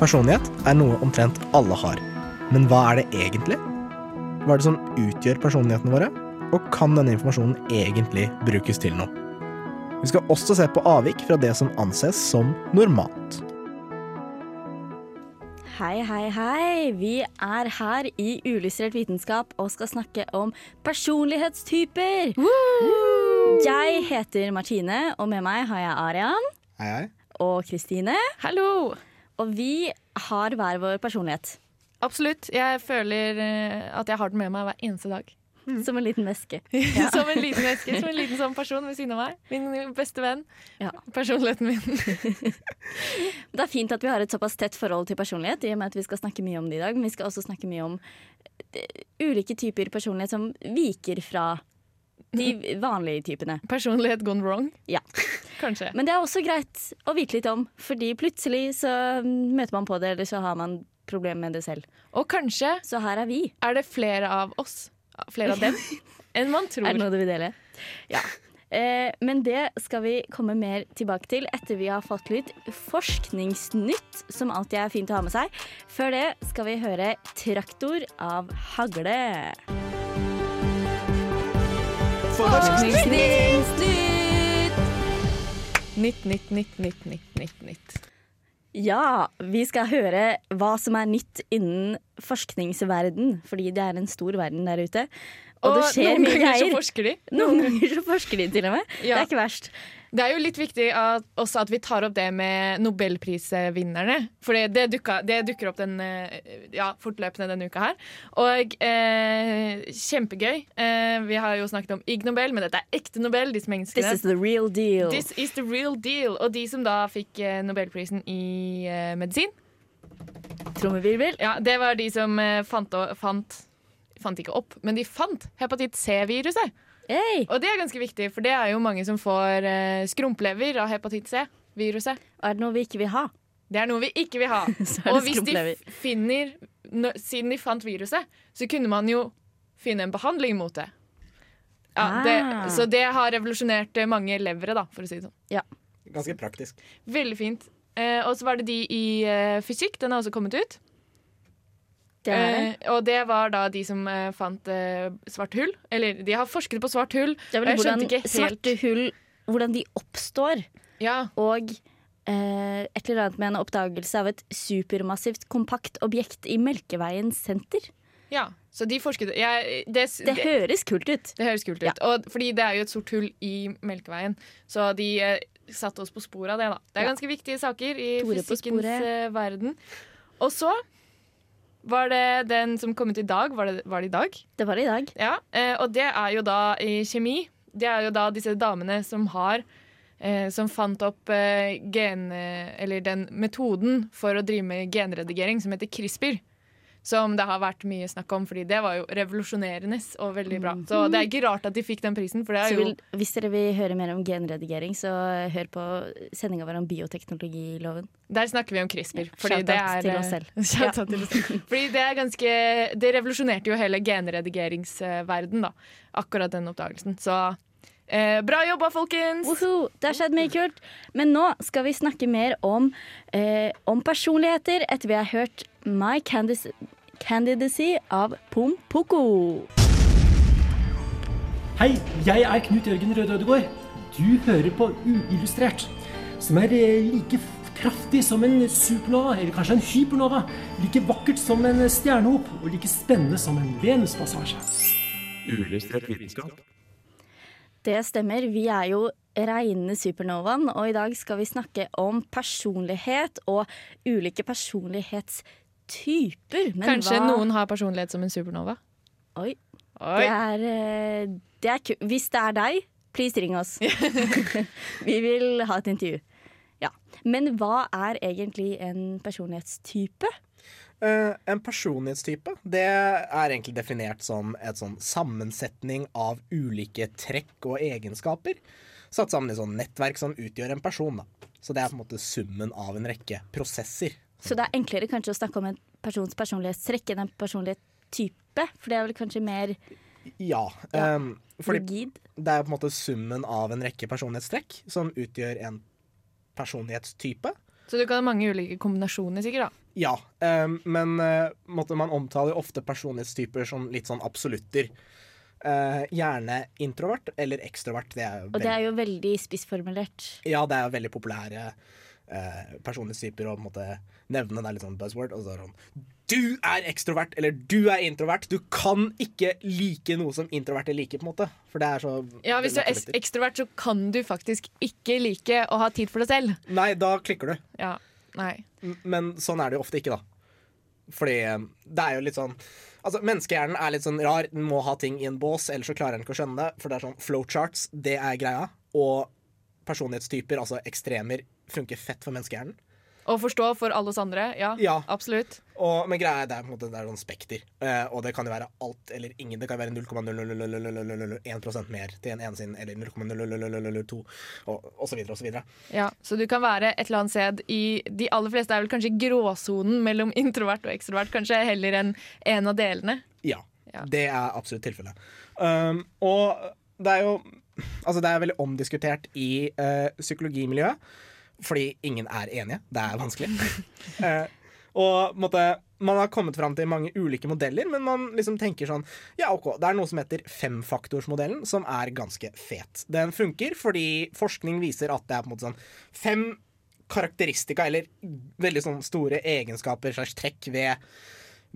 Personlighet er noe omtrent alle har. Men hva er det egentlig? Hva er det som utgjør personlighetene våre? Og kan denne informasjonen egentlig brukes til noe? Vi skal også se på avvik fra det som anses som normalt. Hei, hei, hei. Vi er her i Ulystrert vitenskap og skal snakke om personlighetstyper. Jeg heter Martine, og med meg har jeg Arian Hei, hei. og Kristine. Hallo! Og vi har hver vår personlighet. Absolutt. Jeg føler eh, at jeg har den med meg hver eneste dag. Som en liten veske. som en liten veske, som en liten sånn person ved siden av meg. Min beste venn. Ja. Personligheten min. Det er fint at vi har et såpass tett forhold til personlighet, i og med at vi skal snakke mye om det i dag. Men vi skal også snakke mye om eh, ulike typer personlighet som viker fra de vanlige typene. Personlighet gone wrong. Ja. Kanskje. Men det er også greit å vite litt om, fordi plutselig så møter man på det, eller så har man problemer med det selv. Og kanskje Så her er vi. er det flere av oss, flere av dem, enn man tror. Er det noe du vil dele? Ja. Eh, men det skal vi komme mer tilbake til etter vi har fått litt forskningsnytt, som alltid er fint å ha med seg. Før det skal vi høre 'Traktor' av Hagle. Forskningsnytt! Nytt, nytt, nytt, nytt, nytt, nytt, nytt. Ja, vi skal høre hva som er nytt innen forskningsverden, fordi det er en stor verden der ute. Og, det skjer mye greier. noen ganger så forsker de. Noen ganger så forsker de til og med. Det er ikke verst. Det er jo litt viktig at, også at vi tar opp det med nobelprisvinnerne. For det, det, dukka, det dukker opp den, eh, ja, fortløpende denne uka her. Og eh, kjempegøy. Eh, vi har jo snakket om Ig Nobel, men dette er ekte Nobel. Disse This is the real deal. This is the real deal. Og de som da fikk eh, nobelprisen i eh, medisin, Trommevirvel. ja, det var de som eh, fant, fant Fant ikke opp, men de fant hepatitt C-viruset. Hey. Og det er ganske viktig, for det er jo mange som får eh, skrumplever av hepatitt C-viruset. Er det noe vi ikke vil ha? Det er noe vi ikke vil ha. Og hvis de finner Siden de fant viruset, så kunne man jo finne en behandling mot det. Ja, Ah. det så det har revolusjonert eh, mange levere, da, for å si det sånn. Ganske praktisk. Veldig fint. Eh, og så var det de i eh, fysikk. Den har også kommet ut. Det er. Eh, og det var da de som eh, fant eh, svart hull. Eller de har forsket på svart hull. Er vel jeg hvordan skjønte ikke helt- svarte hull Hvordan de oppstår. Ja, Og eh, et eller annet med en oppdagelse av et supermassivt kompakt objekt i Melkeveiens senter. ja. Så de forsket jeg, det, Det høres kult ut. Det høres kult ut. Ja. Og, fordi det er jo et sort hull i Melkeveien. Så de eh, satte oss på sporet av det. da Det er Ja. ganske viktige saker i Tore fysikkens eh, verden. Og så var det den som kom ut i dag. Var det, var det i dag? Det var det i dag. Ja. Eh, og det er jo da i kjemi. Det er jo da disse damene som har eh, som fant opp eh, gen... eh, Eller den metoden for å drive med genredigering som heter CRISPR. Som det har vært mye snakk om, fordi det var jo revolusjonerende og veldig bra. Så det er ikke rart at de fikk den prisen, vil, hvis dere vil høre mer om genredigering, så hør på sendinga vår om bioteknologiloven. Der snakker vi om CRISPR. Fordi det er, til oss selv. Ja. til oss selv. Fordi det er ganske Det revolusjonerte jo hele genredigeringsverden, da. Akkurat den oppdagelsen. Så eh, bra jobba, folkens! Woho, det har skjedd mye kult. Men nå skal vi snakke mer om, eh, om personligheter etter vi har hørt My Candice Candidacy av Pom Poko. Hei, jeg er Knut Jørgen Røde Ødegård. Du hører på Uillustrert, som er eh, like kraftig som en supernova, eller kanskje en hypernova. Like vakkert som en stjernehop, og like spennende som en Venuspassasje. Uillustrert vitenskap. Det stemmer. Vi er jo reine supernovaen, og i dag skal vi snakke om personlighet og ulike personlighetstyper. Men Kanskje hva- noen har personlighet som en supernova? Oi. Oi. Det er, eh, det er Hvis det er deg, please ring oss. vi vil ha et intervju. Ja. Men hva er egentlig en personlighetstype? Uh, en personlighetstype det er egentlig definert som et sånn sammensetning av ulike trekk og egenskaper. Satt sammen i sånn nettverk som utgjør en person. da. Så det er på en måte summen av en rekke prosesser. Så det er enklere kanskje å snakke om en persons personlighetstrekk enn en personlighetstype? For det er vel kanskje mer Ja. Ja. um, fordi rigid? det er på en måte summen av en rekke personlighetstrekk som utgjør en personlighetstype. Så du kan ha mange ulike kombinasjoner, sikkert. da. Ja, um, men uh, måtte man omtaler jo ofte personlighetstyper som litt sånn absolutter. Uh, gjerne introvert eller ekstrovert. Det er jo Og det er jo veldig spissformulert. Ja, det er jo veldig populære eh, personlighetstyper og på en måte nevne. Det er litt sånn buzzword. Og så er det sånn Du er ekstrovert, eller du er introvert. Du kan ikke like noe som introverte liker, på en måte. For det er så Ja, Hvis du er ekstrovert, så kan du faktisk ikke like å ha tid for deg selv. Nei, da klikker du. Ja, nei. Men sånn er det jo ofte ikke, da. Fordi eh, det er jo litt sånn Altså, Menneskehjernen er litt sånn rar. Den må ha ting i en bås, ellers så klarer den ikke å skjønne det. For det er sånn flowcharts, det er greia. Og personlighetstyper, altså ekstremer, funker fett for menneskehjernen. Å forstå for alle oss andre. Ja, Ja. absolutt. Og, men greia er det er på en måte det er sånn spekter. Eh, og det kan jo være alt eller ingen. Det kan være 0,001% mer til en ene sin, eller 0,002 og, og så videre og så videre. Ja, Så du kan være et eller annet sted i De aller fleste er vel kanskje gråsonen mellom introvert og ekstrovert, kanskje heller enn en av delene. Ja, Ja. det er absolutt tilfellet. Um, og det er jo Altså, det er veldig omdiskutert i uh, psykologimiljøet, fordi ingen er enige. Det er vanskelig. Eh, og måtte, man har kommet fram til mange ulike modeller, men man liksom tenker sånn Ja, OK, det er noe som heter femfaktorsmodellen, som er ganske fet. Den funker fordi forskning viser at det er på en måte sånn fem karakteristika, eller veldig sånn store egenskaper slags trekk ved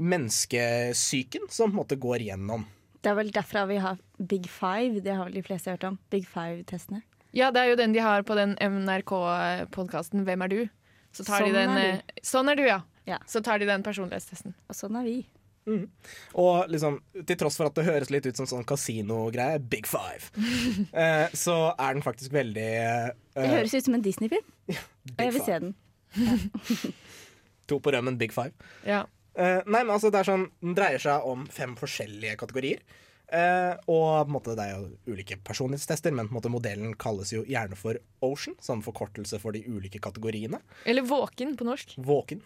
menneskesyken, som på en måte går gjennom. Det er vel derfra vi har Big Five. Det har vel de fleste hørt om. Big Five-testene. Ja, det er jo den de har på den NRK-podkasten Hvem er du? Så tar Sånn de den, er eh, Sånn er du, ja. Ja. Så tar de den personlighetstesten. Og sånn er vi. Og liksom, til tross for at det høres litt ut som sånn kasinogreie, Big Five, eh, så er den faktisk veldig eh, Det høres ut som en Disney-film, og jeg vil Five. se den. To på rømmen, Big Five. Ja. Eh, nei, men altså, det er sånn, Den dreier seg om fem forskjellige kategorier. Eh, og på en måte, det er jo ulike personlighetstester, men på en måte, modellen kalles jo gjerne for Ocean, sånn forkortelse for de ulike kategoriene. Eller våken på norsk. Våken.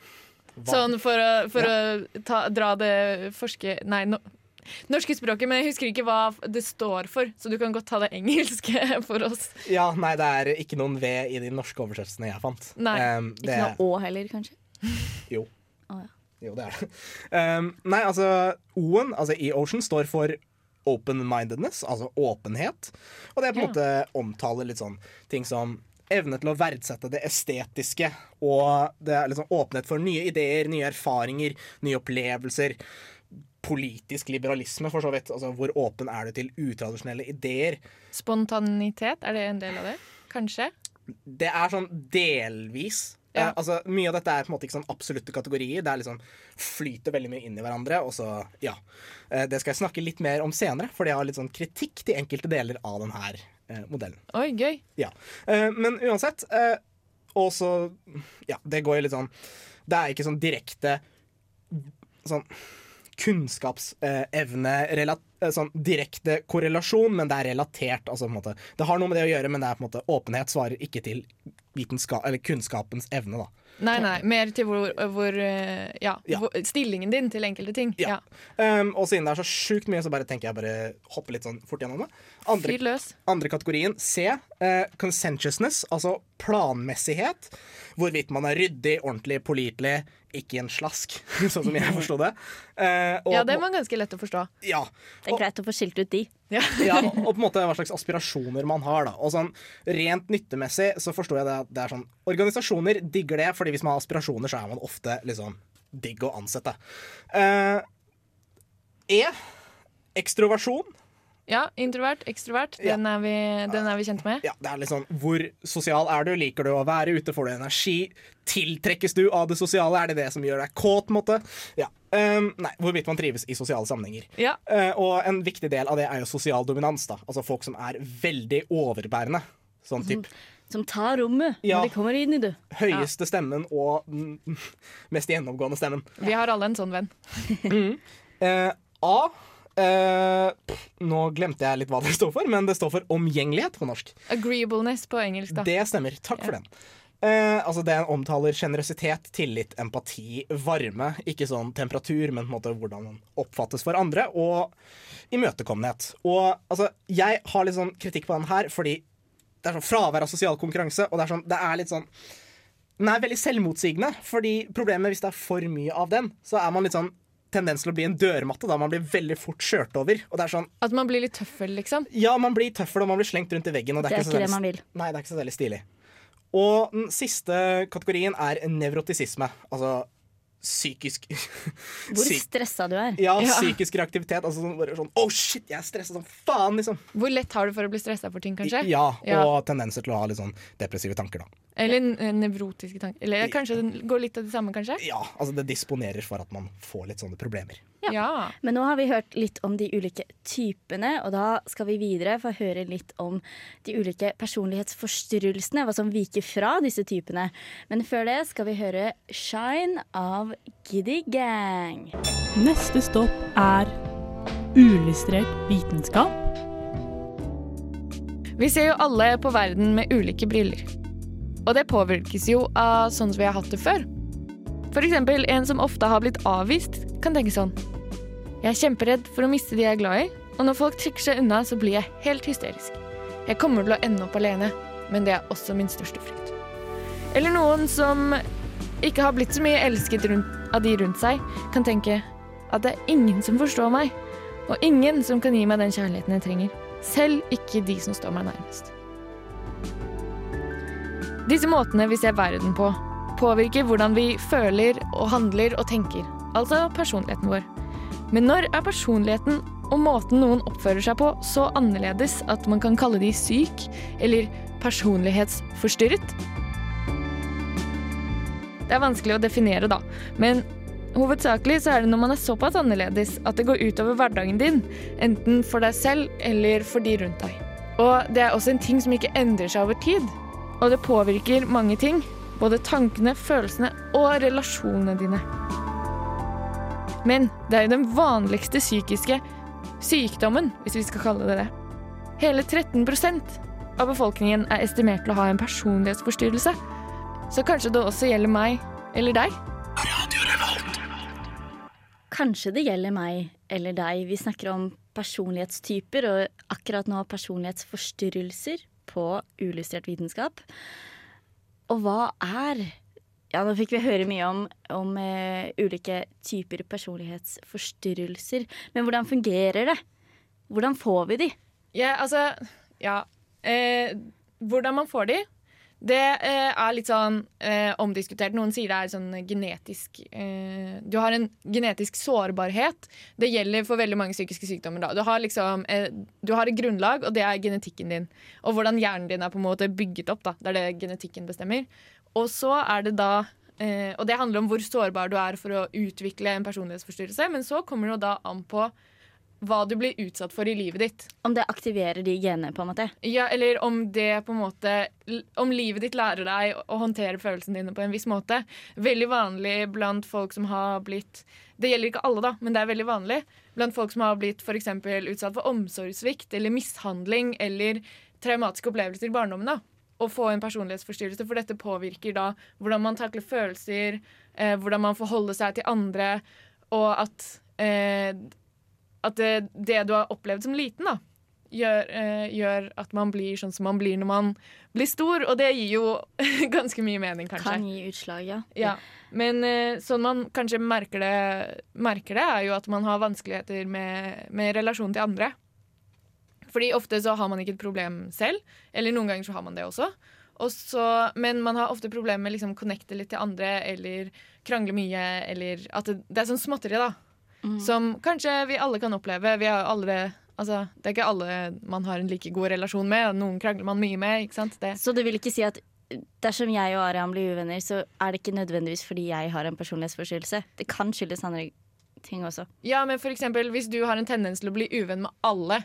Hva- Sånn for å, for å ta, dra det forske... Nei, no, norske språket, men jeg husker ikke hva det står for, så du kan godt ta det engelske for oss. Ja, nei, det er ikke noen V i de norske oversettelsene jeg fant. Nei, Ikke det, noe Å heller, kanskje. Jo. Oh, ja. Jo, det er det. Um, nei, altså O-en altså i Ocean står for open-mindedness, altså åpenhet. Og det er på en måte omtaler litt sånn ting som evne til å verdsette det estetiske. Og det er liksom åpenhet for nye ideer, nye erfaringer, nye opplevelser. Politisk liberalisme, for så vidt. Altså, hvor åpen er du til utradisjonelle ideer? Spontanitet, er det en del av det? Kanskje? Det er sånn delvis. Ja. Eh, altså, mye av dette er på en måte ikke sånn absolutte kategorier. Det er liksom flyter veldig mye inn i hverandre. Og så, ja. Eh, det skal jeg snakke litt mer om senere, for jeg har litt sånn kritikk til enkelte deler av denne eh, modellen. Oi, gøy. Ja. Eh, men uansett eh, Og så Ja, det går jo litt sånn Det er ikke sånn direkte sånn kunnskapsevne eh, sånn direkte korrelasjon, men det er relatert. Altså. Det har noe med det å gjøre, men det er på en måte åpenhet svarer ikke til kunnskapens evne. Da. Nei, nei, mer til hvor, hvor eh, ja, Ja. hvor, stillingen din til enkelte ting. Ja. Ja. Um, og siden det er så sjukt mye, så bare tenker jeg bare hoppe litt sånn fort gjennom det. Andre, Fyr løs. andre kategorien C, Uh, consentiousness, altså planmessighet. Hvorvidt man er ryddig, ordentlig, pålitelig, ikke en slask, sånn som jeg forsto det. Uh, og, Ja, det var ganske lett å forstå. ja, Det er greit å få skilt ut de. Ja. ja, og på en måte hva slags aspirasjoner man har. da Og sånn Rent nyttemessig så forstår jeg det at det er sånn Organisasjoner digger det, Fordi hvis man har aspirasjoner, så er man ofte liksom digg å ansette. Uh, e. Ekstroversjon. Ja, introvert, ekstrovert. Ja. Den, er vi, den er vi kjent med. Ja, det er litt sånn Hvor sosial er du? Liker du å være ute? Får du energi? Tiltrekkes du av det sosiale? Er det det som gjør deg kåt? måte? Ja. Um, nei, hvorvidt man trives i sosiale sammenhenger. Ja. Uh, og en viktig del av det er jo sosial dominans. da Altså folk som er veldig overbærende. Sånn typ som tar rommet Ja. når de kommer inn i det. Høyeste stemmen og den mest gjennomgående stemmen. Vi har alle en sånn venn. Eh, A. Pff, nå glemte jeg litt hva det står for, men det står for omgjengelighet på norsk. Agreeableness på engelsk, da. Det stemmer. Takk for den. Uh, altså Det omtaler sjenerøsitet, tillit, empati, varme. Ikke sånn temperatur, men på en måte hvordan man oppfattes for andre. Og imøtekommenhet. Og altså, jeg har litt sånn kritikk på den her fordi det er sånn fravær av sosial konkurranse. Og det er, sånn, det er litt sånn Den er veldig selvmotsigende. Fordi problemet hvis det er for mye av den, så er man litt sånn tendens til å bli en dørmatte. Da man blir veldig fort kjørt over. Og det er sånn At man blir litt tøffel, liksom. Ja, man blir tøffel og man blir slengt rundt i veggen. Og det Det er, er ikke, ikke det man vil. Nei, det er ikke så veldig stilig. Og den siste kategorien er nevrotisisme. Altså psykisk Hvor stressa du er. Ja, Ja. psykisk reaktivitet. Altså sånn, bare sånn Oh shit, jeg er stressa som faen, liksom. Hvor lett har du for å bli stressa for ting, kanskje? Ja, Ja. og tendenser til å ha litt sånn depressive tanker, da. Eller eh, nevrotiske tanker. Eller kanskje det går litt av det samme, kanskje? Ja, altså det disponerer for at man får litt sånne problemer. Ja. Men nå har vi hørt litt om de ulike typene, og da skal vi videre få høre litt om de ulike personlighetsforstyrrelsene, hva som viker fra disse typene. Men før det skal vi høre Shine av Giddy Gang. Neste stopp er uillustrert vitenskap. Vi ser jo alle på verden med ulike briller. Og det påvirkes jo av sånn som vi har hatt det før. Eksempel en som ofte har blitt avvist, kan tenke sånn. Jeg er kjemperedd for å miste de jeg er glad i, og når folk trekker seg unna, så blir jeg helt hysterisk. Jeg kommer til å ende opp alene, men det er også min største frykt. Eller noen som ikke har blitt så mye elsket av de rundt seg, kan tenke at det er ingen som forstår meg, og ingen som kan gi meg den kjærligheten jeg trenger. Selv ikke de som står meg nærmest. Disse måtene vi ser verden på, påvirker hvordan vi føler og handler og tenker, altså personligheten vår. Men når er personligheten og måten noen oppfører seg på så annerledes at man kan kalle de syk eller personlighetsforstyrret? Det er vanskelig å definere, da, men hovedsakelig så er det når man er såpass annerledes at det går utover hverdagen din, enten for deg selv eller for de rundt deg. Og det er også en ting som ikke endrer seg over tid, og det påvirker mange ting, både tankene, følelsene og relasjonene dine. Men det er jo den vanligste psykiske sykdommen, hvis vi skal kalle det det. Hele 13% av befolkningen er estimert til å ha en personlighetsforstyrrelse. Så kanskje det også gjelder meg eller deg? Kanskje det gjelder meg eller deg. Vi snakker om personlighetstyper, og akkurat nå personlighetsforstyrrelser på ulystrert vitenskap. Og hva er Ja, nå fikk vi høre mye om, om uh, ulike typer personlighetsforstyrrelser. Men hvordan fungerer det? Hvordan får vi de? Ja, altså Ja. Eh, hvordan man får de, det eh, er litt sånn eh, omdiskutert. Noen sier det er sånn genetisk eh, Du har en genetisk sårbarhet. Det gjelder for veldig mange psykiske sykdommer. Da. Du, har liksom, eh, du har et grunnlag, og det er genetikken din. Og hvordan hjernen din er på en måte bygget opp. Da. Det er det genetikken bestemmer. Og så er det da eh, Og det handler om hvor sårbar du er for å utvikle en personlighetsforstyrrelse. Men så kommer det jo da an på hva du blir utsatt for i livet ditt. Om det aktiverer de genene, på en måte? Ja, eller om det på en måte Om livet ditt lærer deg å håndtere følelsene dine på en viss måte. Veldig vanlig blant folk som har blitt Det gjelder ikke alle, da, men det er veldig vanlig. Blant folk som har blitt for utsatt for omsorgssvikt eller mishandling eller traumatiske opplevelser i barndommen. da å få en personlighetsforstyrrelse, for dette påvirker da hvordan man takler følelser, eh, hvordan man forholder seg til andre, og at, eh, at det, det du har opplevd som liten, da, gjør, eh, gjør at man blir sånn som man blir når man blir stor, og det gir jo ganske mye mening, kanskje. Kan gi utslag, ja. Ja, Men eh, sånn man kanskje merker det, merker det, er jo at man har vanskeligheter med, med relasjon til andre. Fordi ofte så har man ikke et problem selv, eller noen ganger så har man det også. Også, men man har ofte problemer med liksom connecte litt til andre, eller krangle mye, eller at det, det er sånn småtteri, da. Som kanskje vi alle kan oppleve. Vi har alle det Altså, det er ikke alle man har en like god relasjon med. Noen krangler man mye med. Det, Så du vil ikke si at dersom jeg og Arian blir uvenner, så er det ikke nødvendigvis fordi jeg har en personlighetsforstyrrelse? Det kan skyldes andre ting også. Ja, men for eksempel hvis du har en tendens til å bli uvenn med alle,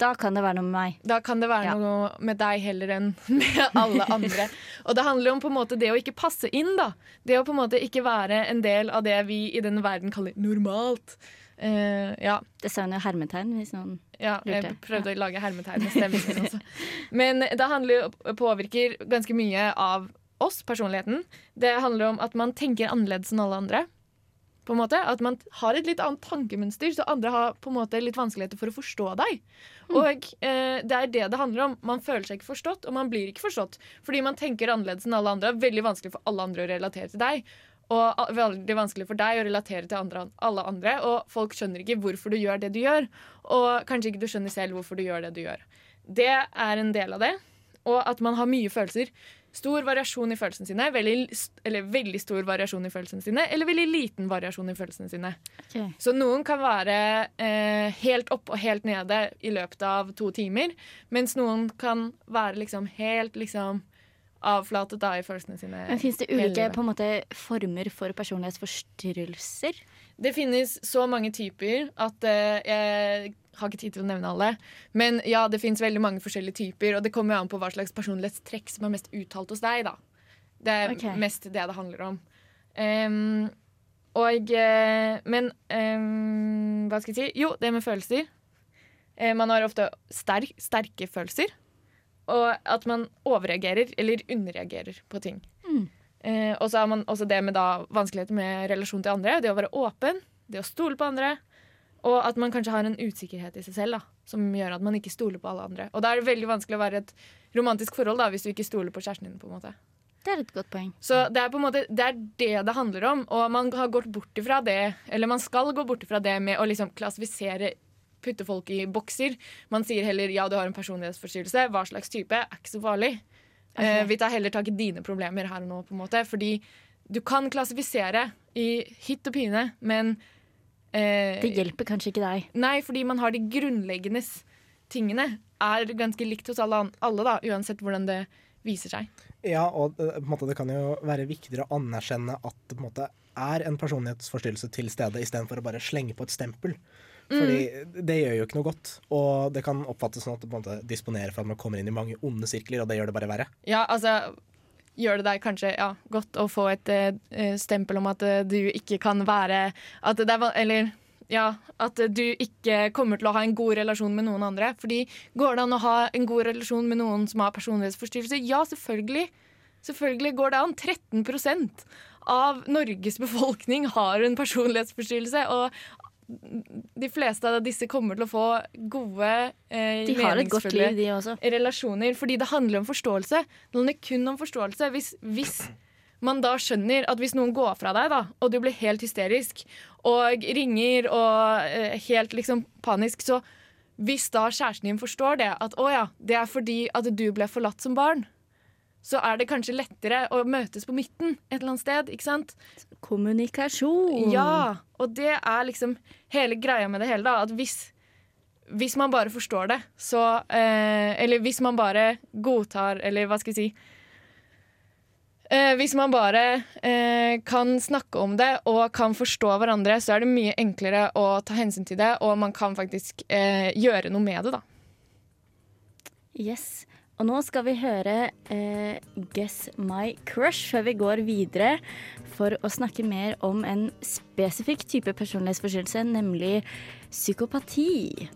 Da kan det være noe med meg. Da kan det være Ja. noe med deg heller enn med alle andre. Og det handler om på en måte det å ikke passe inn, da. Det å på en måte ikke være en del av det vi i denne verden kaller normalt. Uh, ja, Det sa hun jo hermetegn hvis noen ja, jeg prøvde prøvde å lage hermetegn med stemmen min også. Men det handler påvirker ganske mye av oss, personligheten. Det handler om at man tenker annerledes enn alle andre. På en måte, At man har et litt annet tankemønster, så andre har på en måte litt vanskeligheter for å forstå deg. Og eh, det er det det handler om. Man føler seg ikke forstått, og man blir ikke forstått. Fordi man tenker annerledes enn alle andre. Det er veldig vanskelig for alle andre å relatere til deg. Og veldig vanskelig for deg å relatere til andre, alle andre. Og folk skjønner ikke hvorfor du gjør det du gjør. Og kanskje ikke du skjønner selv hvorfor du gjør det du gjør. Det er en del av det. Og at man har mye følelser. Stor variasjon i følelsene sine, veldig, eller veldig stor variasjon i følelsene sine, eller veldig liten variasjon i følelsene sine. Okay. Så noen kan være eh, helt opp og helt nede i løpet av to timer, mens noen kan være liksom helt liksom avflatet da i følelsene sine. Men Fins det ulike måte, former for personlighetsforstyrrelser? Det finnes så mange typer at uh, jeg har ikke tid til å nevne alle. Men ja, det finnes veldig mange forskjellige typer, og det kommer an på hva slags personlighetstrekk som er mest uttalt hos deg. da. Det er okay. mest det det handler om. Um, og eh, Men um, hva skal jeg si? Jo, det med følelser. Eh, man har ofte sterk, sterke følelser. Og at man overreagerer eller underreagerer på ting. Eh, og så har man også det med da vanskeligheter med relasjon til andre. Det å være åpen, det å stole på andre. Og at man kanskje har en usikkerhet i seg selv da, som gjør at man ikke stoler på alle andre. Og da er det veldig vanskelig å være et romantisk forhold da, hvis du ikke stoler på kjæresten din. på en måte. Det er et godt poeng. Så det er på en måte det er det det handler om. Og man har gått bort ifra det, eller man skal gå bort ifra det med å liksom klassifisere putte folk i bokser. Man sier heller ja, du har en personlighetsforstyrrelse. Hva slags type? Er ikke så farlig. Eh, vi tar heller tak i dine problemer her og nå, på en måte. Fordi du kan klassifisere i hytt og pine, men eh, Det hjelper kanskje ikke deg. Nei, fordi man har de grunnleggende tingene. Er ganske likt hos alle, alle da, uansett hvordan det viser seg. Ja, og eh, på en måte, det kan jo være viktigere å anerkjenne at det på en måte er en personlighetsforstyrrelse til stede, istedenfor å bare slenge på et stempel. Fordi det gjør jo ikke noe godt. Og det kan oppfattes sånn at det på en måte disponerer for at man kommer inn i mange onde sirkler, og det gjør det bare verre. Ja, altså Gjør det deg kanskje ja, godt å få et eh, stempel om at eh, du ikke kan være at det er, Eller ja, at du ikke kommer til å ha en god relasjon med noen andre. Fordi går det an å ha en god relasjon med noen som har personlighetsforstyrrelse? Ja, selvfølgelig. Selvfølgelig går det an. 13% av Norges befolkning har en personlighetsforstyrrelse. Og de fleste av disse kommer til å få gode, eh, De har et godt liv, de også. relasjoner, fordi det handler om forståelse. Det handler kun om forståelse. Hvis, hvis man da skjønner at hvis noen går fra deg, da, og du blir helt hysterisk og ringer og eh, helt liksom panisk, så hvis da kjæresten din forstår det, at å ja, det er fordi at du ble forlatt som barn, så er det kanskje lettere å møtes på midten et eller annet sted, ikke sant? Kommunikasjon. Ja, og det er liksom hele greia med det hele, da. At hvis, hvis man bare forstår det, så eh, Eller hvis man bare godtar, eller hva skal jeg si eh, Hvis man bare eh, kan snakke om det og kan forstå hverandre, så er det mye enklere å ta hensyn til det, og man kan faktisk eh, gjøre noe med det, da. Yes. Og nå skal vi høre eh, Guess My Crush før vi går videre for å snakke mer om en spesifikk type personlighetsforstyrrelse, nemlig psykopati.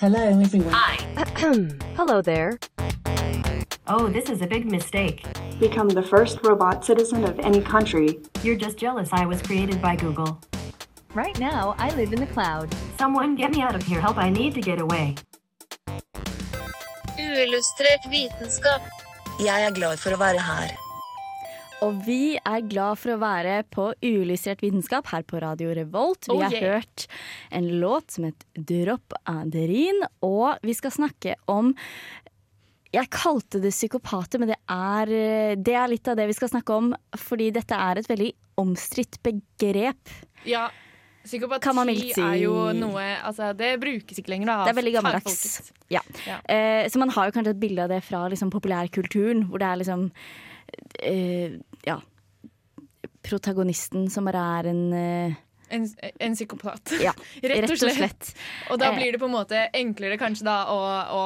Hello, everyone. Hello there. Oh, this is a big mistake. become the first robot citizen of any country. You're just jealous I was created by Google. Right now, I live in the cloud. Someone get me out of here. Help, I need to get away. Uillustrert vitenskap. Jeg er glad for å være her. Og vi er glad for å være på Uillustrert vitenskap her på Radio Revolt. Vi Oh, har yeah. hørt en låt som het Dropp Aderin, og vi skal snakke om jeg kalte det psykopater, men det er, det er litt av det vi skal snakke om. Fordi dette er et veldig omstridt begrep. Ja, Psykopati si. er jo noe altså, Det brukes ikke lenger. Da, Det er veldig gammeldags. Ja. Ja. Eh, så man har jo kanskje et bilde av det fra liksom, populærkulturen, hvor det er liksom eh, Ja. Protagonisten som bare er en eh, En, en psykopat. Ja, rett, og slett. slett. Og da Eh. blir det på en måte enklere kanskje da å, å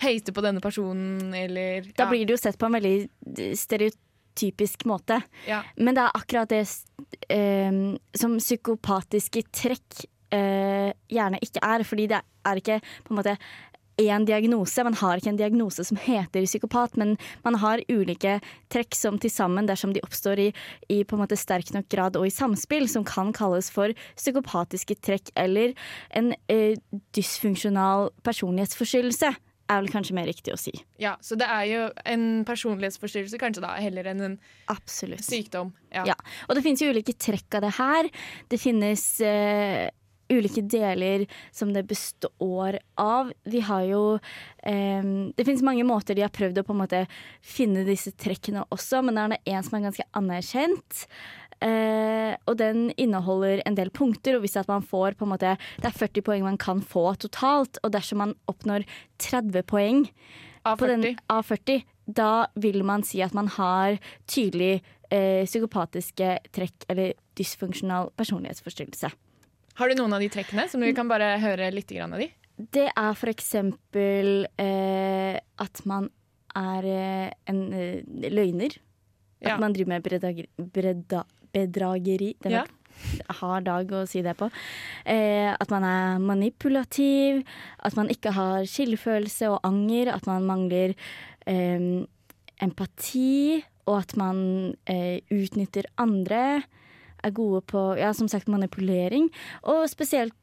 hate på denne personen, eller Da blir det jo sett på en veldig stereotypisk måte. Ja. Men det er akkurat det eh, som psykopatiske trekk eh, gjerne ikke er. Fordi det er ikke på en måte én diagnose. Man har ikke en diagnose som heter psykopat, men man har ulike trekk som til sammen, dersom de oppstår i, i på en måte sterk nok grad og i samspill, som kan kalles for psykopatiske trekk eller en eh, dysfunksjonal personlighetsforstyrrelse. Er vel kanskje mer riktig å si. ja, så det er jo en personlighetsforstyrrelse kanskje da, heller enn en Absolutt. sykdom. Ja. Ja, og det finnes jo ulike trekk av det her. Det finnes uh, ulike deler som det består av. Vi har jo um, Det finnes mange måter de har prøvd å på en måte finne disse trekkene også, men det er en som er ganske anerkjent. Eh, og den inneholder en del punkter, og hvis at man får på en måte Det er 40 poeng man kan få totalt, og dersom man oppnår 30 poeng Av 40. av 40, da vil man si at man har tydelig eh, psykopatiske trekk eller dysfunksjonal personlighetsforstyrrelse. Har du noen av de trekkene som vi kan bare høre litt grann av de? Det er for eksempel eh, at man er eh, en eh, løgner. At Ja. man driver med bedrageri. Det er Ja. en hard dag å si det på. Eh, at man er manipulativ. At man ikke har skyldfølelse og anger. At man mangler eh, empati. Og at man eh, utnytter andre. Er gode på ja, som sagt manipulering. Og spesielt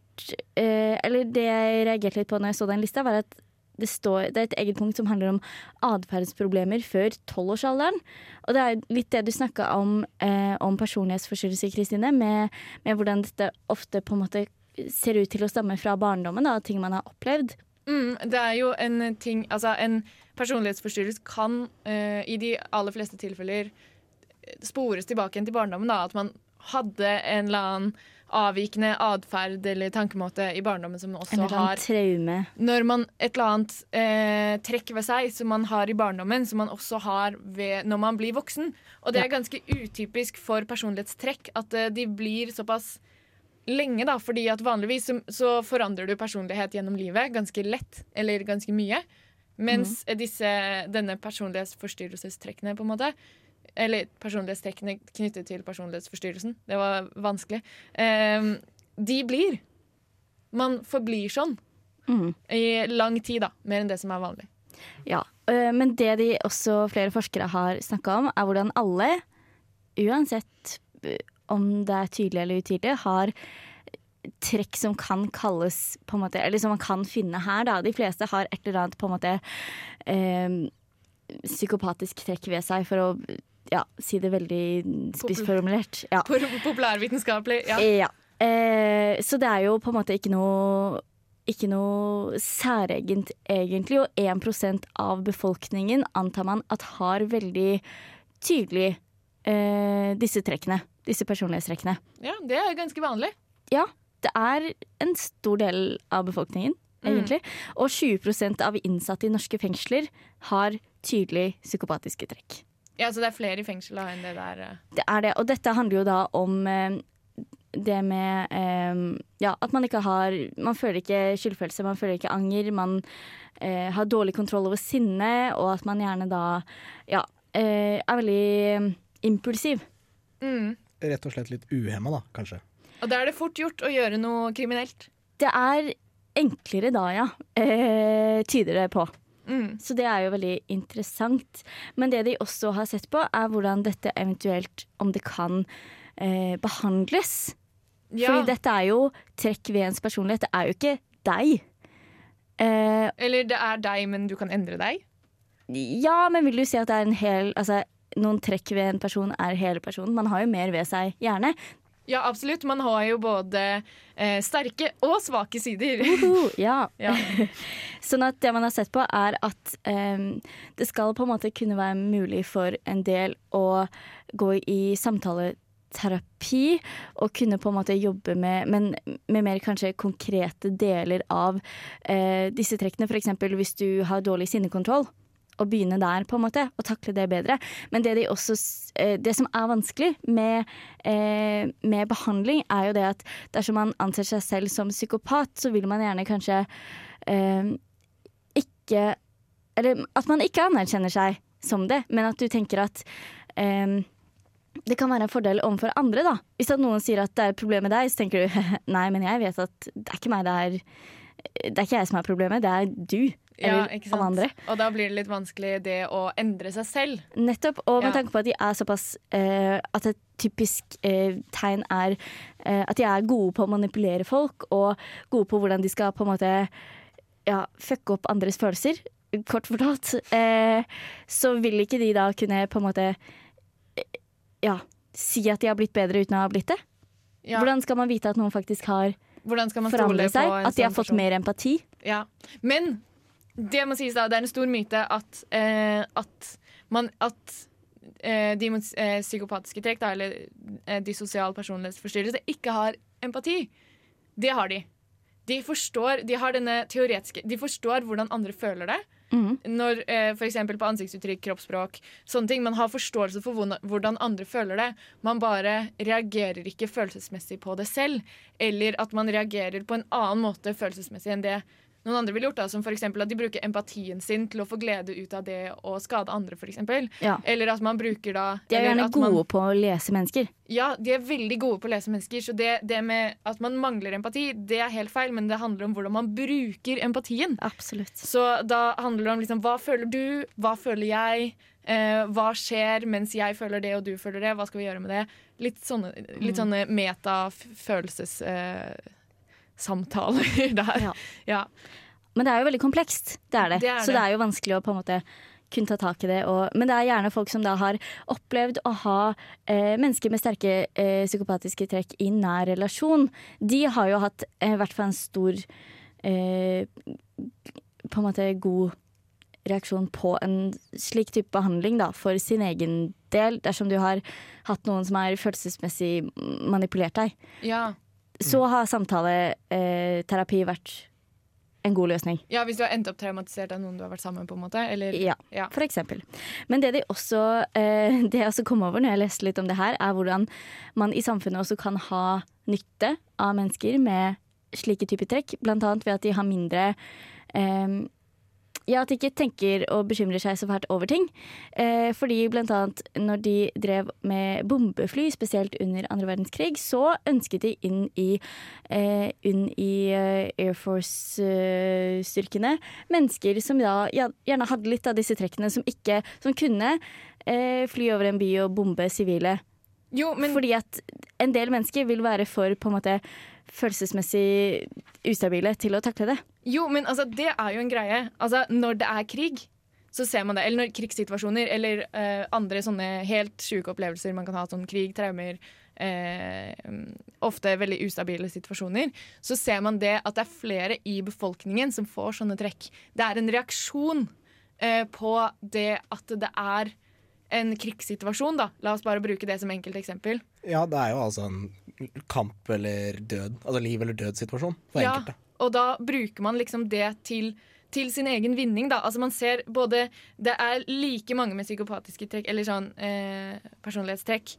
eh, Eller det jeg reagerte litt på når jeg så den lista, var at det, står, det er et eget punkt som handler om atferdsproblemer før tolvårsalderen. Og det er litt det du snakka om eh, om personlighetsforstyrrelse, Kristine, med, med hvordan dette ofte på en måte ser ut til å stamme fra barndommen, da, ting man har opplevd. Mm, det er jo en ting Altså, en personlighetsforstyrrelse kan eh, i de aller fleste tilfeller spores tilbake igjen til barndommen. Da, at man hadde en eller annen avvikende atferd eller tankemåte i barndommen som man også En har traume. Når man et eller annet eh, trekk ved seg som man har i barndommen, som man også har ved, når man blir voksen. Og det er ganske utypisk for personlighetstrekk at eh, de blir såpass lenge, da, fordi at vanligvis så, så forandrer du personlighet gjennom livet ganske lett, eller ganske mye. Mens disse, denne personlighetsforstyrrelsestrekkene, på en måte, eller personlighetstrekkene knyttet til personlighetsforstyrrelsen, det var vanskelig, eh, de blir. Man forblir sånn Mm. i lang tid, da. Mer enn det som er vanlig. Ja, øh, Men det de også flere forskere har snakka om, er hvordan alle, uansett øh, om det er tydelig eller utydelig, har trekk som kan kalles på en måte, Eller som man kan finne her, da. De fleste har et eller annet på en måte eh, psykopatisk trekk ved seg, for å ja, si det veldig spissformulert. Ja. Populærvitenskapelig. Ja. Ja. Eh, så det er jo på en måte ikke noe ikke noe særegent, egentlig. Og 1% av befolkningen antar man at har veldig tydelig eh, disse trekkene. Disse personlighetstrekkene. ja, det er ganske vanlig. Ja, det er en stor del av befolkningen, egentlig. Og 20% av innsatte i norske fengsler har tydelig psykopatiske trekk. Ja, Så det er flere i fengsel da, enn det der eh. Det er det, og dette handler jo da om eh, det med eh, Ja, at man ikke har Man føler ikke skyldfølelse, man føler ikke anger. Man eh, har dårlig kontroll over sinne, og at man gjerne da ja, eh, er veldig impulsiv. mm. Rett og slett litt uhemma, da, kanskje. Og da er det fort gjort å gjøre noe kriminelt. Det er enklere da, ja. Eh, tyder det på. Mm. Så det er jo veldig interessant. Men det de også har sett på, er hvordan dette eventuelt, om det kan eh, behandles. Ja. Fordi dette er jo trekk ved ens personlighet. Det er jo ikke deg. Eh, Eller det er deg, men du kan endre deg. ja, men vil du si at det er en hel Altså, noen trekk ved en person er hele personen? Man har jo mer ved seg, gjerne. Ja, absolutt. Man har jo både eh, sterke og svake sider. Uhu, ja. Ja. sånn at det man har sett på, er at eh, det skal på en måte kunne være mulig for en del å gå i samtaleterapi og kunne på en måte jobbe med, men med mer kanskje konkrete deler av eh, disse trekkene. F.eks. hvis du har dårlig sinnekontroll. Å begynne der, på en måte, og takle det bedre. Men det, de også, eh, det som er vanskelig med, eh, med behandling, er jo det at dersom man anser seg selv som psykopat, så vil man gjerne kanskje eh, ikke Eller at man ikke anerkjenner seg som det, men at du tenker at det kan være en fordel overfor andre, da. Hvis noen sier at det er et problem med deg, så tenker du nei, men jeg vet at det er ikke meg det er Det er ikke jeg som er problemet, det er du. Ja, Eller ikke alle andre. Og da blir det litt vanskelig det å endre seg selv. Nettopp. Og med Ja. tanke på at de er såpass uh, At et typisk uh, tegn er uh, at de er gode på å manipulere folk, og gode på hvordan de skal på en måte ja, fucke opp andres følelser, kort fortalt. Så vil ikke de da kunne på en måte ja, si at de har blitt bedre uten å ha blitt det. Ja. Hvordan skal man vite at noen faktisk har Hvordan skal man stole forandret seg? At de har sånn fått person? mer empati? Ja. Men det må sies da, det er en stor myte at, eh, at, man, at eh, de med eh, psykopatiske trekk, da, eller eh, de sosiale personlighetsforstyrrelser, ikke har empati. Det har de. De forstår, de har denne teoretiske De forstår hvordan andre føler det. Når eh, eksempel på ansiktsuttrykk, kroppsspråk, sånne ting. Man har forståelse for hvordan andre føler det. Man bare reagerer ikke følelsesmessig på det selv. Eller at man reagerer på en annen måte følelsesmessig enn det noen andre ville gjort. Da, som eksempel at de bruker empatien sin til å få glede ut av det å skade andre, eksempel. Ja. Eller at man bruker da De er gjerne gode man- på å lese mennesker. ja, de er veldig gode på å lese mennesker, så det, det med at man mangler empati, det er helt feil, men det handler om hvordan man bruker empatien. Absolutt. Så da handler det om liksom, hva føler du, hva føler jeg, eh, hva skjer mens jeg føler det og du føler det, hva skal vi gjøre med det? Litt sånne, litt Mm. sånne meta-følelsessamtaler der. Ja. Men det er jo veldig komplekst. Det er det. Det er Så det. det er jo vanskelig å på en måte kunne ta tak i det. Og, men det er gjerne folk som da har opplevd å ha eh, mennesker med sterke eh, psykopatiske trekk i nær relasjon. De har jo hatt eh, hvert fall en stor eh, På en måte god reaksjon på en slik type behandling da, for sin egen del, dersom du har hatt noen som har følelsesmessig manipulert deg. Ja. Så har samtaleterapi vært en god løsning. ja, hvis du har endt opp traumatisert av noen du har vært sammen med, på en måte. Eller, Ja, for eksempel. Men det, de også, eh, det jeg også kom over når jeg leste litt om det her, er hvordan man i samfunnet også kan ha nytte av mennesker med slike typer trekk. Blant annet ved at de har mindre eh, ja, at de ikke tenker og bekymrer seg så fælt over ting. Eh, fordi blant annet når de drev med bombefly, spesielt under andre verdenskrig, så ønsket de inn i, eh, inn i eh, Air Force-styrkene mennesker som da gjerne hadde litt av disse trekkene, som ikke Som kunne eh, fly over en by og bombe sivile. Fordi at en del mennesker vil være for på en måte følelsesmessig ustabile til å takle det. Jo, men altså, det er jo en greie. Altså, når det er krig, så ser man det. Eller når krigssituasjoner, eller uh, andre sånne helt sjuke opplevelser man kan ha, sånn krig, traumer, uh, ofte veldig ustabile situasjoner, så ser man det at det er flere i befolkningen som får sånne trekk. Det er en reaksjon uh, på det at det er en krigssituasjon, da. La oss bare bruke det som enkelt eksempel. Ja, det er jo altså en kamp eller død, altså liv eller død-situasjon for Ja, enkelte. og da bruker man liksom det til, til sin egen vinning, da. Altså man ser både Det er like mange med psykopatiske trekk, eller sånn eh, personlighetstrekk,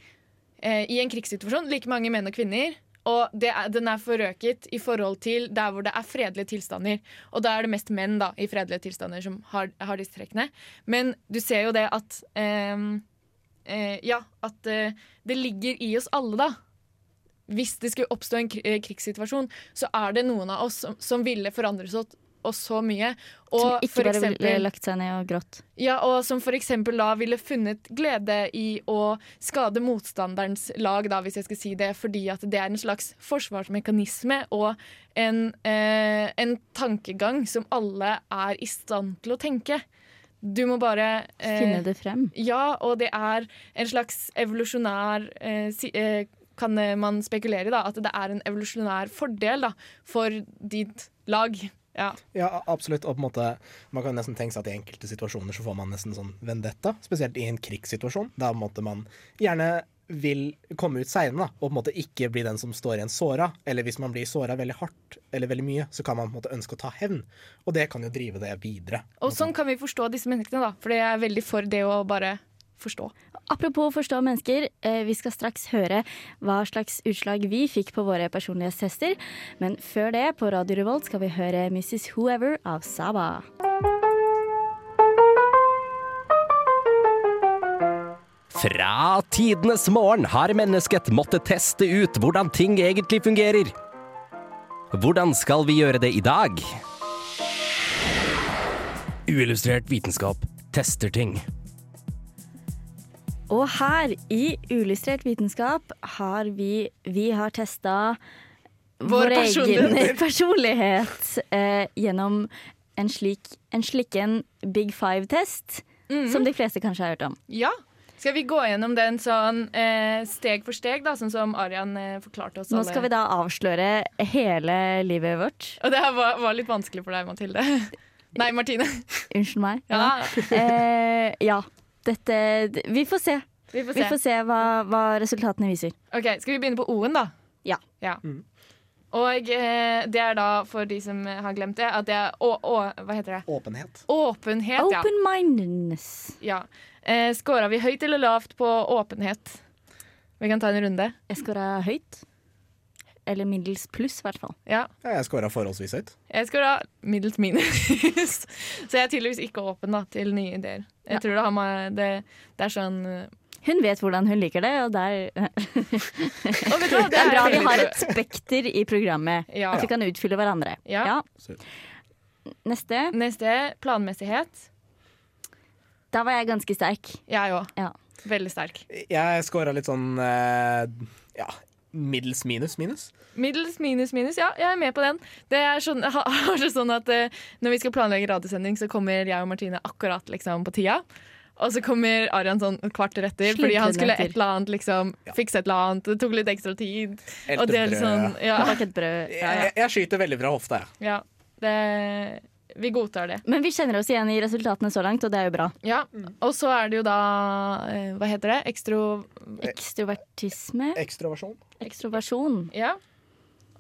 eh, i en krigssituasjon. Like mange menn og kvinner. Og det er, den er forøket i forhold til der hvor det er fredelige tilstander. Og da er det mest menn da, i fredelige tilstander som har, har disse trekkene. Men du ser jo det at eh, eh, Ja, at eh, det ligger i oss alle, da hvis det skulle oppstå en eh, krigssituasjon, så er det noen av oss som, som ville forandre oss, oss så mye. Og som ikke for bare ville lagt seg ned og grått. ja, og som for eksempel da ville funnet glede i å skade motstanderens lag, da, hvis jeg skal si det, fordi at det er en slags forsvarsmekanisme og en, eh, en tankegang som alle er i stand til å tenke. Du må bare eh, Finne det frem. Ja, og det er en slags evolusjonær eh, si, eh, Kan man spekulere i, da, at det er en evolusjonær fordel da, for ditt lag. Ja. Ja, absolutt. Og på en måte, man kan nesten tenke seg at i enkelte situasjoner så får man nesten sånn vendetta, spesielt i en krigssituasjon. Da måtte man gjerne vil komme ut seiende, og på en måte ikke bli den som står igjen såra. Eller hvis man blir såra veldig hardt eller veldig mye, så kan man på en måte ønske å ta hevn. Og det kan jo drive det videre. Og sånn kan vi forstå disse menneskene, da. For jeg er veldig for det å bare forstå. Apropos forstå mennesker, eh, vi skal straks høre hva slags utslag vi fikk på våre personlighetstester. Men før det, på Radio Revolt, skal vi høre Mrs. Whoever av Saba. Fra tidenes morgen har mennesket måttet teste ut hvordan ting egentlig fungerer. Hvordan skal vi gjøre det i dag? Uillustrert vitenskap tester ting. Og her i Ulystrert vitenskap har vi Vi har testa Vår vår egen personlighet. eh, gjennom en slik en slikken Big Five-test, som de fleste kanskje har hørt om. Ja. Skal vi gå gjennom den sånn eh, steg for steg, da, sånn som Arian eh, forklarte oss? Nå skal vi da avsløre hele livet vårt. Og det her var, var litt vanskelig for deg, Mathilde. Nei, Martine. Unnskyld meg. Ja. Eh, ja. Dette Vi får se. Vi får Vi se. får se hva, hva resultatene viser. Ok, Skal vi begynne på O-en, da? Ja. Og eh, det er da, for de som har glemt det, at det er å, å, Hva heter det? Åpenhet. Åpenhet, ja. Open-mindedness. ja. Eh, Skåra vi høyt eller lavt på åpenhet? Vi kan ta en runde. Jeg skåra høyt. Eller middels pluss, i hvert fall. Ja. Ja, jeg scora forholdsvis høyt. Jeg scora middels minus. Så jeg er tydeligvis ikke åpen da, til nye ideer. Jeg Ja. tror det, har med, det, det er sånn eh, Hun vet hvordan hun liker det, og der Og vet du Det er bra vi har et spekter i programmet. Ja. At vi kan utfylle hverandre. Ja. Neste. Neste planmessighet. Da var jeg ganske sterk. Jeg òg. Ja. Veldig sterk. Jeg scora litt sånn eh, ja, middels minus minus. Middels minus minus, ja, jeg er med på den. Det er sånn, har det sånn at uh, Når vi skal planlegge radiosending, så kommer jeg og Martine akkurat liksom, på tida. Og så kommer Arian sånn et kvarter etter, fordi han skulle et eller annet liksom, fikse et eller annet. Det tok litt ekstra tid. Helt og det er litt sånn ja. Ja, ja. Jeg, jeg skyter veldig fra hofta, jeg. ja, det, Vi godtar det. Men vi kjenner oss igjen i resultatene så langt, og det er jo bra. Ja, Og så er det jo da eh, Hva heter det? Ekstro... Ekstrovertisme. Ekstroversjon. Ekstroversjon. Ja.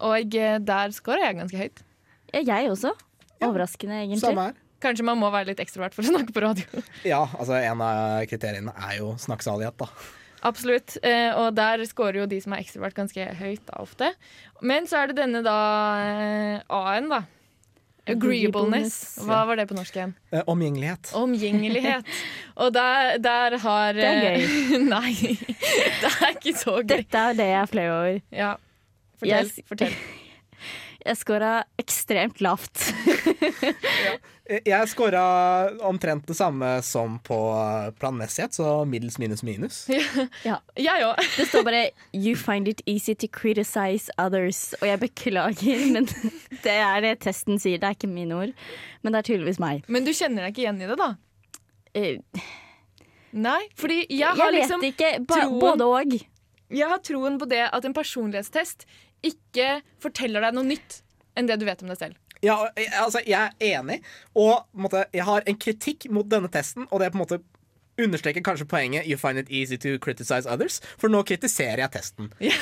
Og eh, der scorer jeg ganske høyt. Ja, jeg også. Overraskende, egentlig. Samme her. Kanskje man må være litt ekstrovert for å snakke på radio. Ja, altså en av kriteriene er jo snakksalighet, da. Absolutt. Eh, og der scorer jo de som er ekstrovert, ganske høyt da, ofte. Men så er det denne da eh, A-en, da. Agreeableness. Hva var det på norsk igjen? Eh, omgjengelighet. Omgjengelighet. Og der, der har Det er gøy. Nei, det er ikke så gøy. Dette er det jeg er flau over. Ja. Fortell. Yes. fortell. Jeg scora ekstremt lavt. ja. Jeg scora omtrent det samme som på planmessighet, så middels minus minus. Ja. Jeg òg. Det står bare 'You find it easy to criticize others'. Og jeg beklager, men det er det testen sier. Det er ikke mine ord. Men det er tydeligvis meg. Men du kjenner deg ikke igjen i det, da? Eh, Nei, fordi jeg Jeg, har vet liksom ikke. Ba, troen- både og. Jeg har troen på det at en personlighetstest ikke forteller deg noe nytt enn det du vet om deg selv. Ja, eh, altså, jeg er enig, og på måte, jeg har en kritikk mot denne testen, og det er på en måte understreker kanskje poenget You find it easy to criticize others, for nå kritiserer jeg testen. Jeg,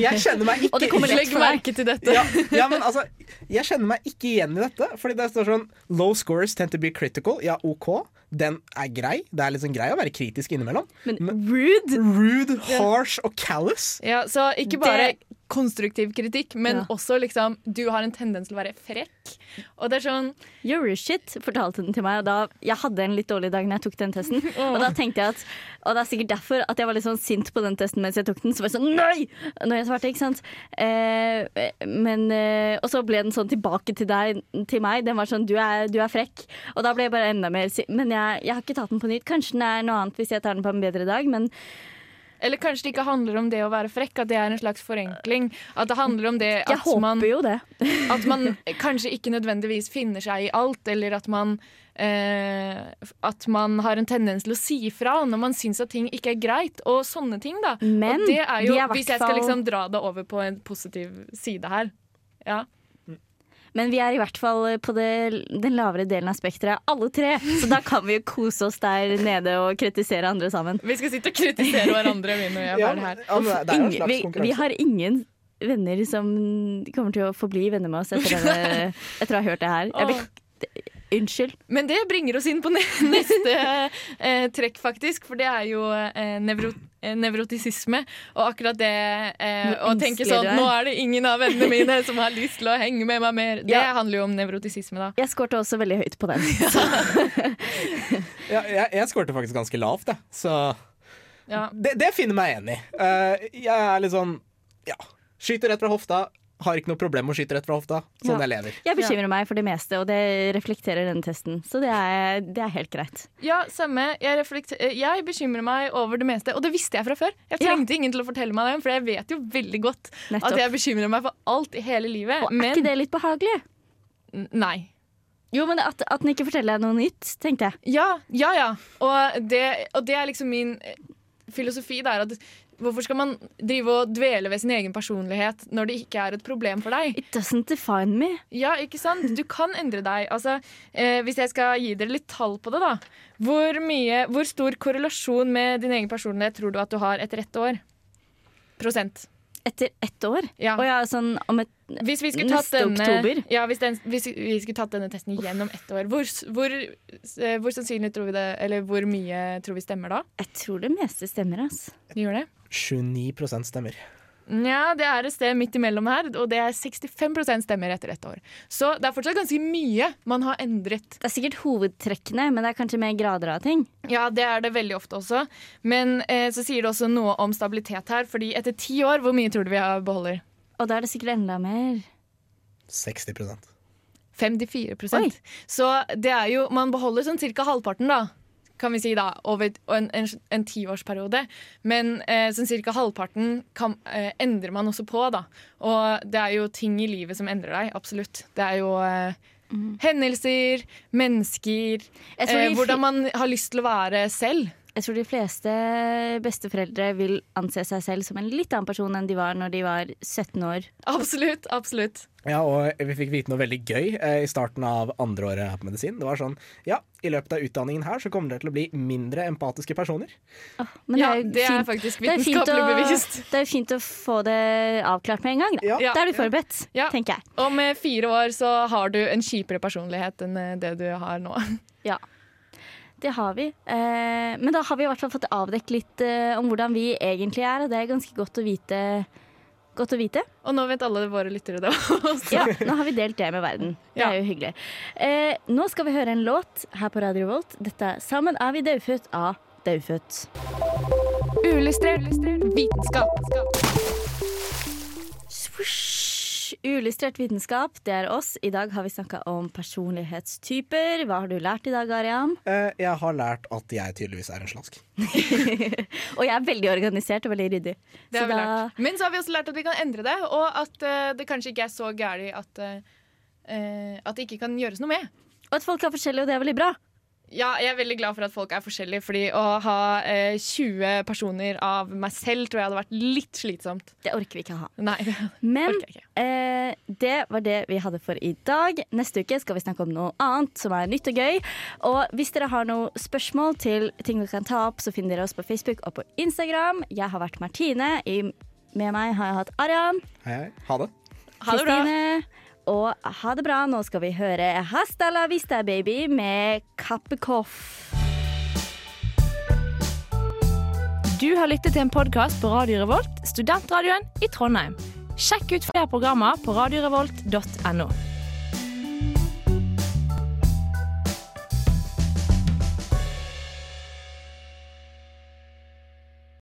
jeg kjenner meg ikke Og det kommer Legg merke til dette. ja, ja, men altså Jeg kjenner meg ikke igjen i dette. Fordi det står sånn Low scores tend to be critical. Ja, OK. Den er grei. Det er liksom grei å være kritisk innimellom. Men rude! Rude, harsh og callous. Ja, så ikke bare konstruktiv kritikk, men Ja. også liksom Du har en tendens til å være frekk. Og det er sånn You're shit, fortalte den til meg. Og da, jeg hadde en litt dårlig dag når jeg tok den testen. Og da tenkte jeg at Og det er sikkert derfor at jeg var litt sånn sint på den testen mens jeg tok den. Så var jeg sånn Nei! Når jeg svarte, ikke sant. Eh, men eh, Og så ble den sånn tilbake til deg, til meg. Den var sånn du er, du er frekk. Og da ble jeg bare enda mer sint. Men jeg, jeg har ikke tatt den på nytt. Kanskje den er noe annet hvis jeg tar den på en bedre dag, men Eller kanskje det ikke handler om det å være frekk, at det er en slags forenkling. At det handler om det at man, det. at man kanskje ikke nødvendigvis finner seg i alt, eller at man eh, At man har en tendens til å si fra når man syns at ting ikke er greit, og sånne ting, da. Men og det er jo, de er hvis jeg skal liksom dra det over på en positiv side her ja. Men vi er i hvert fall på det, den lavere delen av spekteret, alle tre. Så da kan vi jo kose oss der nede og kritisere andre sammen. Vi skal sitte og kritisere hverandre vi når vi er ferdig her. ja, men er vi, vi har ingen venner som kommer til å forbli venner med oss etter, denne, etter å ha hørt det her. Jeg Unnskyld. Men det bringer oss inn på neste eh, trekk, faktisk. For det er jo eh, nevro eh, nevrotisisme. Og akkurat det eh, å tenke sånn Nå er det ingen av vennene mine som har lyst til å henge med meg mer. Det Ja. handler jo om nevrotisisme, da. Jeg skårte også veldig høyt på den. Ja, jeg, jeg skårte faktisk ganske lavt, jeg. Så Ja. det, det finner meg enig i. Uh, jeg er litt sånn ja. Skyter rett fra hofta. Har ikke noe problem med å skyte rett fra hofta. Sånn Ja. jeg lever. Jeg bekymrer meg for det meste, og det reflekterer denne testen. Så det er, det er helt greit. Ja, samme. Jeg, eh, jeg bekymrer meg over det meste, og det visste jeg fra før. Jeg trengte ingen til å fortelle meg det, for jeg vet jo veldig godt Nettopp. at jeg bekymrer meg for alt i hele livet. Og er ikke det litt behagelig? N- Nei. Jo, men at, at den ikke forteller deg noe nytt, tenkte jeg. Ja, ja, ja. Og det, og det er liksom min eh, filosofi. Det er at hvorfor skal man drive og dvele ved sin egen personlighet når det ikke er et problem for deg? It doesn't define me. Ja, ikke sant? Du kan endre deg. Altså, eh, hvis jeg skal gi dere litt tall på det, da. Hvor, mye, hvor stor korrelasjon med din egen personlighet tror du at du har etter ett år? Prosent. Etter ett år? Ja. Og ja, sånn om et Hvis vi skulle tatt neste denne, oktober? Ja, hvis, den, hvis vi skulle tatt denne testen gjennom ett år, hvor, hvor, eh, hvor sannsynlig tror vi det Eller hvor mye tror vi stemmer da? Jeg tror det meste stemmer, ass. Gjør det? 29% stemmer. Nja, det er et sted midt imellom her, og det er 65 stemmer etter ett år. Så det er fortsatt ganske mye man har endret. Det er sikkert hovedtrekkene, men det er kanskje mer grader av ting. Ja, det er det veldig ofte også. Men eh, så sier det også noe om stabilitet her, fordi etter ti år, hvor mye tror du vi har beholder? Og da er det sikkert enda mer. 60% 54 Oi. Så det er jo Man beholder sånn cirka halvparten, da. Kan vi si da, over en, en, en tiårsperiode. Men eh, sånn cirka halvparten kan, eh, endrer man også på, da. Og det er jo ting i livet som endrer deg, absolutt. Det er jo eh, hendelser, mennesker, eh, hvordan man har lyst til å være selv. Jeg tror de fleste besteforeldre vil anse seg selv som en litt annen person enn de var når de var 17 år. Absolutt. absolutt. Ja, og vi fikk vite noe veldig gøy eh, i starten av andre året her på medisin. Det var sånn Ja, i løpet av utdanningen her så kommer dere til å bli mindre empatiske personer. Men Ja, det er fint- faktisk er fint vitenskapelig bevist. Det er jo fint å få det avklart med en gang. Da, Ja. da er du forberedt, Ja. tenker jeg. Med fire år så har du en kjipere personlighet enn eh, det du har nå. Ja. Det har vi. Eh, men da har vi i hvert fall fått avdekket litt eh, om hvordan vi egentlig er, og det er ganske godt å vite. Godt å vite. Og nå vet alle våre lyttere det også. Ja, nå har vi delt det med verden. Det Ja. er jo hyggelig. Eh, nå skal vi høre en låt her på Radio Revolt. Dette er 'Sammen er vi daufødt' av Daufødt. Uillustrert vitenskap. Uillustrert vitenskap, det er oss. I dag har vi snakka om personlighetstyper. Hva har du lært i dag, Arian? Eh, jeg har lært at jeg tydeligvis er en slask. Og jeg er veldig organisert og veldig ryddig. Det Så har vi da- lært. Men så har vi også lært at vi kan endre det, og at eh, det kanskje ikke er så gærent at, eh, eh, at det ikke kan gjøres noe med. Og at folk er forskjellige, og det er veldig bra. Ja, jeg er veldig glad for at folk er forskjellige, fordi å ha eh, 20 personer av meg selv tror jeg hadde vært litt slitsomt. Det orker vi ikke ha. Nei, Men ikke. eh, det var det vi hadde for i dag. Neste uke skal vi snakke om noe annet som er nytt og gøy. Og hvis dere har noen spørsmål til ting vi kan ta opp, så finner dere oss på Facebook og på Instagram. Jeg har vært Martine. I, med meg har jeg hatt Arian. Hei, hei. Ha det. Ha det bra. Og ha det bra. Nå skal vi høre Hasta la vista, baby med Kappekoff. Du har lyttet til en podkast på Radio Revolt, studentradioen i Trondheim. Sjekk ut flere programmer på radiorevolt.no.